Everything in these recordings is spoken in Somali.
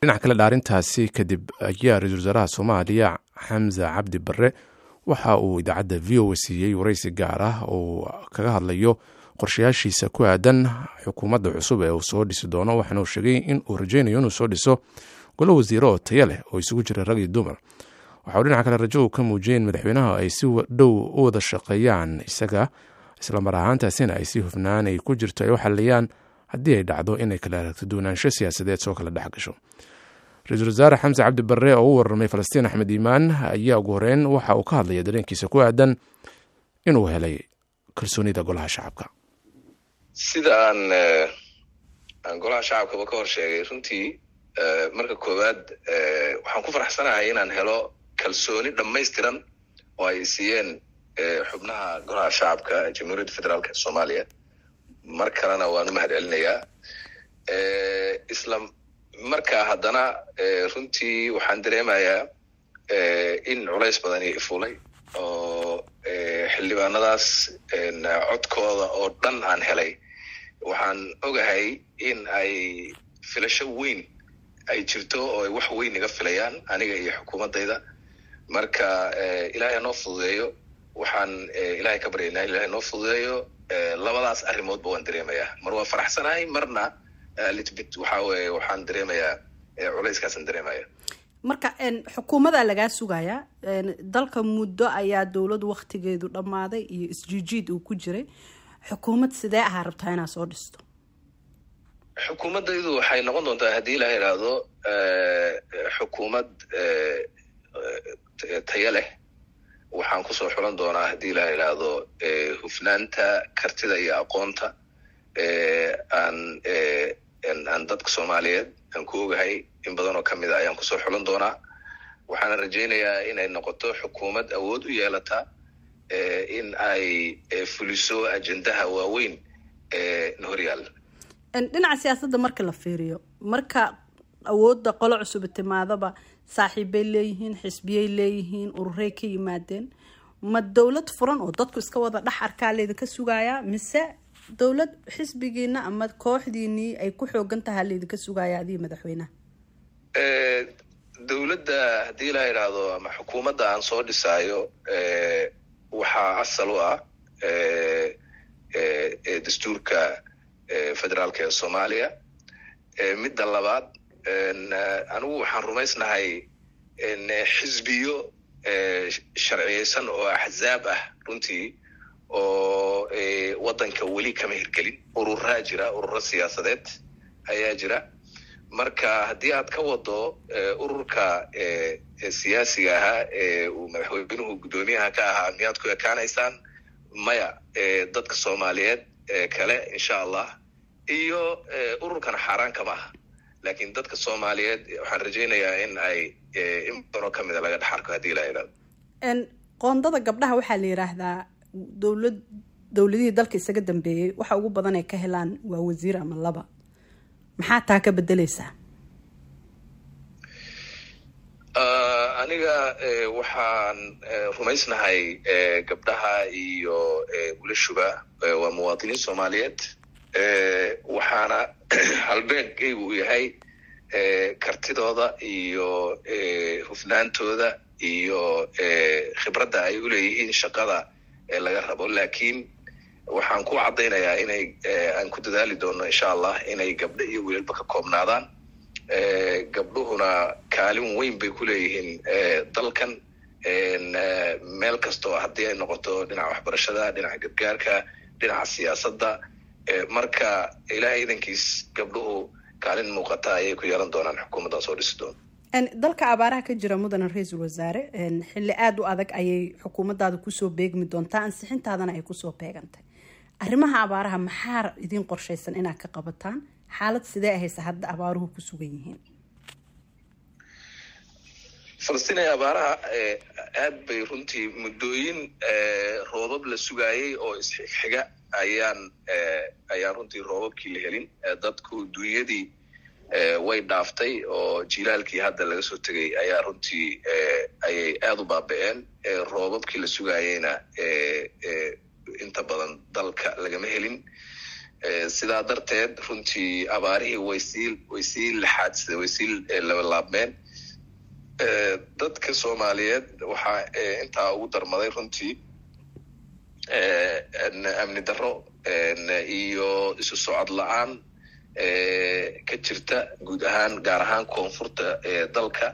dhinac kale dhaarintaasi kadib ayaa ra'iisul wasaaraha soomaaliya xamse cabdi barre waxa uu idaacadda v o siiyey wareysi gaar ah oo kaga hadlayo qorshayaashiisa ku aadan xukuumadda cusub ee uu soo dhisi doono. Waxaana uu sheegay in uu rajaynayo inuu soo dhiso golo wasiiro oo taya leh oo isugu jira rag iyo dumar. Waxa uu dhinaca kale rajo uu ka muujiyay in madaxweynaha ay si dhow u wada shaqeeyaan isaga islamar ahaantaasina ay si hufnaan ay ku jirto ay u xaliyaan haddii ay dhacdo inay kala aragto duwanaansho siyaasadeed soo kala dhex gasho ra'iisul wasaare xamse cabdi barre oo u warramay falastiin axmed iimaan ayaa ugu horeyn waxa uu ka hadlaya dareenkiisa ku aadan inuu helay kalsoonida golaha shacabka. Sida aan aan golaha shacabkaba ka hor sheegay runtii marka koowaad waxaan ku faraxsanahay inaan helo kalsooni dhammaystiran oo ay siiyeen xubnaha golaha shacabka jamhuuriyadda federaalk soomaaliya. Mar kalena waan u mahad celinayaa markaa haddana runtii waxaan dareemayaa in culays badan ifulay oo xildhibaanadaas codkooda oo dhan aan helay. Waxaan ogahay in ay filasho weyn ay jirto oo ay wax weyn iga filayaan aniga iyo xukuumaddayda. Marka ilaahay hanoo fududeeyo waxaan ilaahay ka baryaynaa ilahay noo fududeeyo labadaas arrimoodba waan dareemayaa. Mar waa faraxsanahay marna litbit waxa weye waxaan dareemayaa culayskaasaan dareemaya marka xukuumadaa lagaa sugayaa dalka muddo ayaa dowladu waktigeedu dhammaaday iyo isjiijiid uu ku jiray. Xukuumad sidee ahaa rabtaa inaad soo dhisto? Xukuumaddaydu waxay noqon doontaa haddii ilaa idhaahdo xukuumad taya leh. Waxaan ku soo xulan doonaa haddii ilaa idhaahdo hufnaanta kartida iyo aqoonta aan aan dadka soomaaliyeed aan ku ogahay in badan oo ka mid a ayaan ku soo xulan doonaa. Waxaana rajaynayaa inay noqoto xukuumad awood u yeelata in ay fuliso ajendaha waaweyn ee horyaal. Dhinaca siyaasadda marka la fiiriyo marka awoodda qolo cusub timaadaba saaxiibbay leeyihiin xisbiyay leeyihiin ururey ka yimaadeen. Ma dowlad furan oo dadku iska wada dhex arkaa laydinka sugayaa mise dowlad xisbigiina ama kooxdiinii ay ku xoogan tahaa laydinka sugaya adiga madaxweynaha dowladda haddii la idhaahdo ama xukuumadda aan soo dhisaayo waxaa asal u ah dastuurka federaalka ee soomaaliya. Midda labaad anigu waxaan rumaysnahay xisbiyo sharciyeysan oo axzaab ah runtii oo waddanka weli kama hirgelin ururaa jira ururo siyaasadeed ayaa jira. Marka haddii aad ka wado ururka siyaasiga ahaa ee uu madaxweynuhu guddoomiyaha ka ahaa miyaad ku ekaanaysaan? Maya dadka soomaaliyeed kale insha allah. Iyo ururkana xaaraan kama aha. Lakin dadka soomaaliyeed waxaan rajaynayaa in ay in badanoo kamida laga dhex arko haddii la idhahdo qoondada gabdhaha waxaa la yidhaahdaa dowlad dowladihii dalka isaga dambeeyey waxa ugu badan ay ka helaan waa wasiir ama laba. Maxaa taa ka bedeleysaa aniga waxaan rumaysnahay gabdhaha iyo wilashuba waa muwaadiniin soomaaliyeed. Waxaana halbeegaygu u yahay kartidooda iyo hufnaantooda iyo khibradda ay u leeyihiin shaqada laga rabo laakiin waxaan ku caddaynayaa inay aan ku dadaali doono insha allah inay gabdho iyo wiilalba ka koobnaadaan. Gabdhuhuna kaalin weyn bay ku leeyihiin dalkan. Meel kastoo haddii ay noqoto dhinaca waxbarashada dhinaca gargaarka dhinaca siyaasadda marka ilahay idankiis gabdhuhu kaalin muuqata ayay ku yeelan doonaan xukuumaddan soo dhisi doono dalka abaaraha ka jira mudane ra'iisul wasaare xilli aada u adag ayay xukuumaddaada ku soo beegmi doontaa ansixintaadana ay ku soo beegantay arrimaha abaaraha maxaa idiin qorshaysan inaad ka qabataan? Xaalad sidee ahaysa hadda abaaruhu ku sugan yihiin? Falastiin ee abaaraha aad bay runtii muddooyin roobab la sugaayay oo isxiga ayaan ayaan runtii roobabkii la helin. Dadku dunyadii way dhaaftay oo jilaalkii hadda laga soo tegay ayaa runtii ayay aada u baaba-een roobabkii la sugaayeyna inta badan dalka lagama helin. Sidaa darteed runtii abaarihii way sii way sii laxaadsa way sii labalaabmeen dadka soomaaliyeed waxaa intaa ugu darmaday runtii amni darro iyo isu socod la'aan ka jirta guud ahaan gaar ahaan koonfurta dalka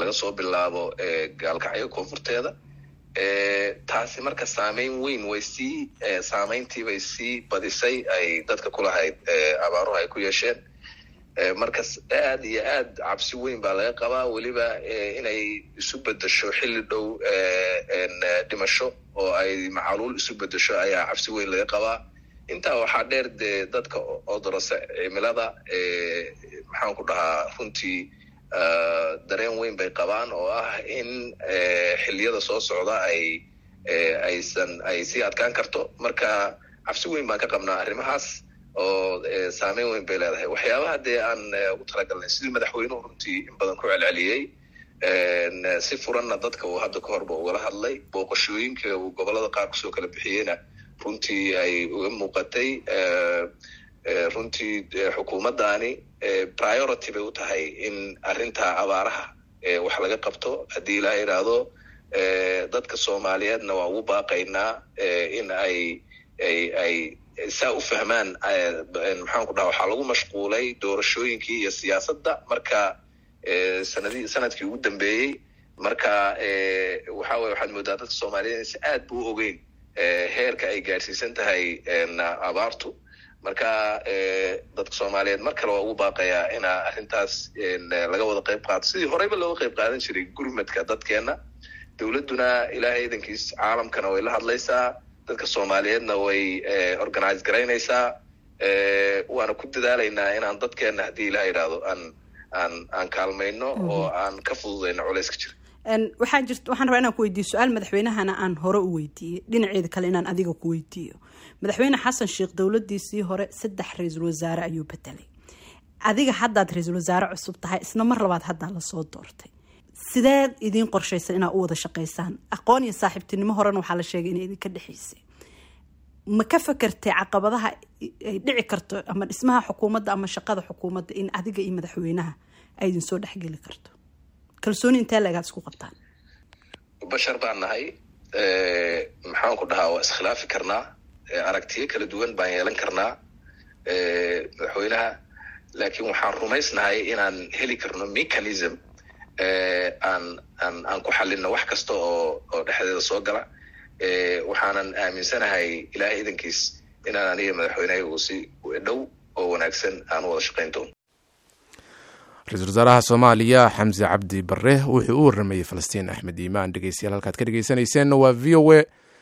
laga soo bilaabo gaalkacyo koonfurteeda. Taasi marka saameyn weyn way sii saameyntii bay sii badisay ay dadka kulahayd abaaruhu ay ku yeesheen. Markas aad iyo aad cabsi weyn baa laga qabaa weliba inay isu bedesho xilli dhow dhimasho oo ay macaluul isu bedesho ayaa cabsi weyn laga qabaa intaa waxaa dheer dee dadka odorose cimilada maxaan ku dhahaa runtii dareen weyn bay qabaan oo ah in xilliyada soo socda ay aysan ay sii adkaan karto. Marka cabsi weyn baan ka qabnaa arrimahaas oo saameyn weyn bay leedahay. Waxyaabaha dee aan ugu talagalnay sidii madaxweynuhu runtii in badan ku celceliyey si furanna dadka uu hadda ka horba ugala hadlay booqashooyinka uu gobollada qaar ku soo kala bixiyeyna runtii ay uga muuqatay runtii xukuumaddaani priority bay u tahay in arrinta abaaraha wax laga qabto. Haddii ilaa idhaahdo dadka soomaaliyeedna waa ugu baaqaynaa in ay ay ay saa u fahmaan maxaan ku dhaha waxaa lagu mashquulay doorashooyinkii iyo siyaasadda. Marka sanadi sannadkii ugu dambeeyey marka waxa weye waxaad moodaa dadka soomaaliyeed si aad bu u ogeyn heerka ay gaadhsiisan tahay abaartu. Marka dadka soomaaliyeed mar kale waa ugu baaqayaa ina arrintaas laga wada qayb qaato. Sidii horeyba looga qayb qaadan jiray gurmadka dadkeenna dowladduna ilaahay idankiis caalamkana way la hadlaysaa dadka soomaaliyeedna way organize garaynaysaa waana ku dadaalaynaa inaan dadkeenna haddii ilaha idhaahdo aan aan aan kaalmayno oo aan ka fududayno culeyska jira waxaa jirta waxaan rabaa inaan ku weydiiyo su'aal madaxweynahana aan hore u weydiiyey dhinaceeda kale inaan adiga ku weydiiyo. Madaxweyne xasan sheekh dowladiisii hore saddex ra'iisul wasaare ayuu bedelay adiga haddaad ra'iisul wasaare cusub tahay isna mar labaad haddaa la soo doortay. Sideed idiin qorshaysan inaad u wada shaqaysaan. Aqoon iyo saaxiibtinimo horena waxaa la sheegay inay idinka dhexaysay. Ma ka fakertay caqabadaha ay dhici karto ama dhismaha xukuumadda ama shaqada xukuumadda in adiga iyo madaxweynaha ay idin soo dhexgeli karto kalsooni intee leegaad isku qabtaan bashar baan nahay. Maxaan ku dhahaa waa iskhilaafi karnaa. Aragtiyo kala duwan baan yeelan karnaa. Madaxweynaha laakiin waxaan rumaysnahay inaan heli karno mechanism. Aan aan aan ku xalino wax kasta oo oo dhexdeeda soo gala. Waxaanan aaminsanahay ilaahay idankiis inaan aniga madaxweynaha uu si dhow oo wanaagsan aan u wada shaqayn doono ra'iisul wasaaraha soomaaliya xamse cabdi bare wuxuu u waramayey falastiin axmed iimaan. Dhegeystayaal halkaad ka dhegeysaneyseenna waa v o a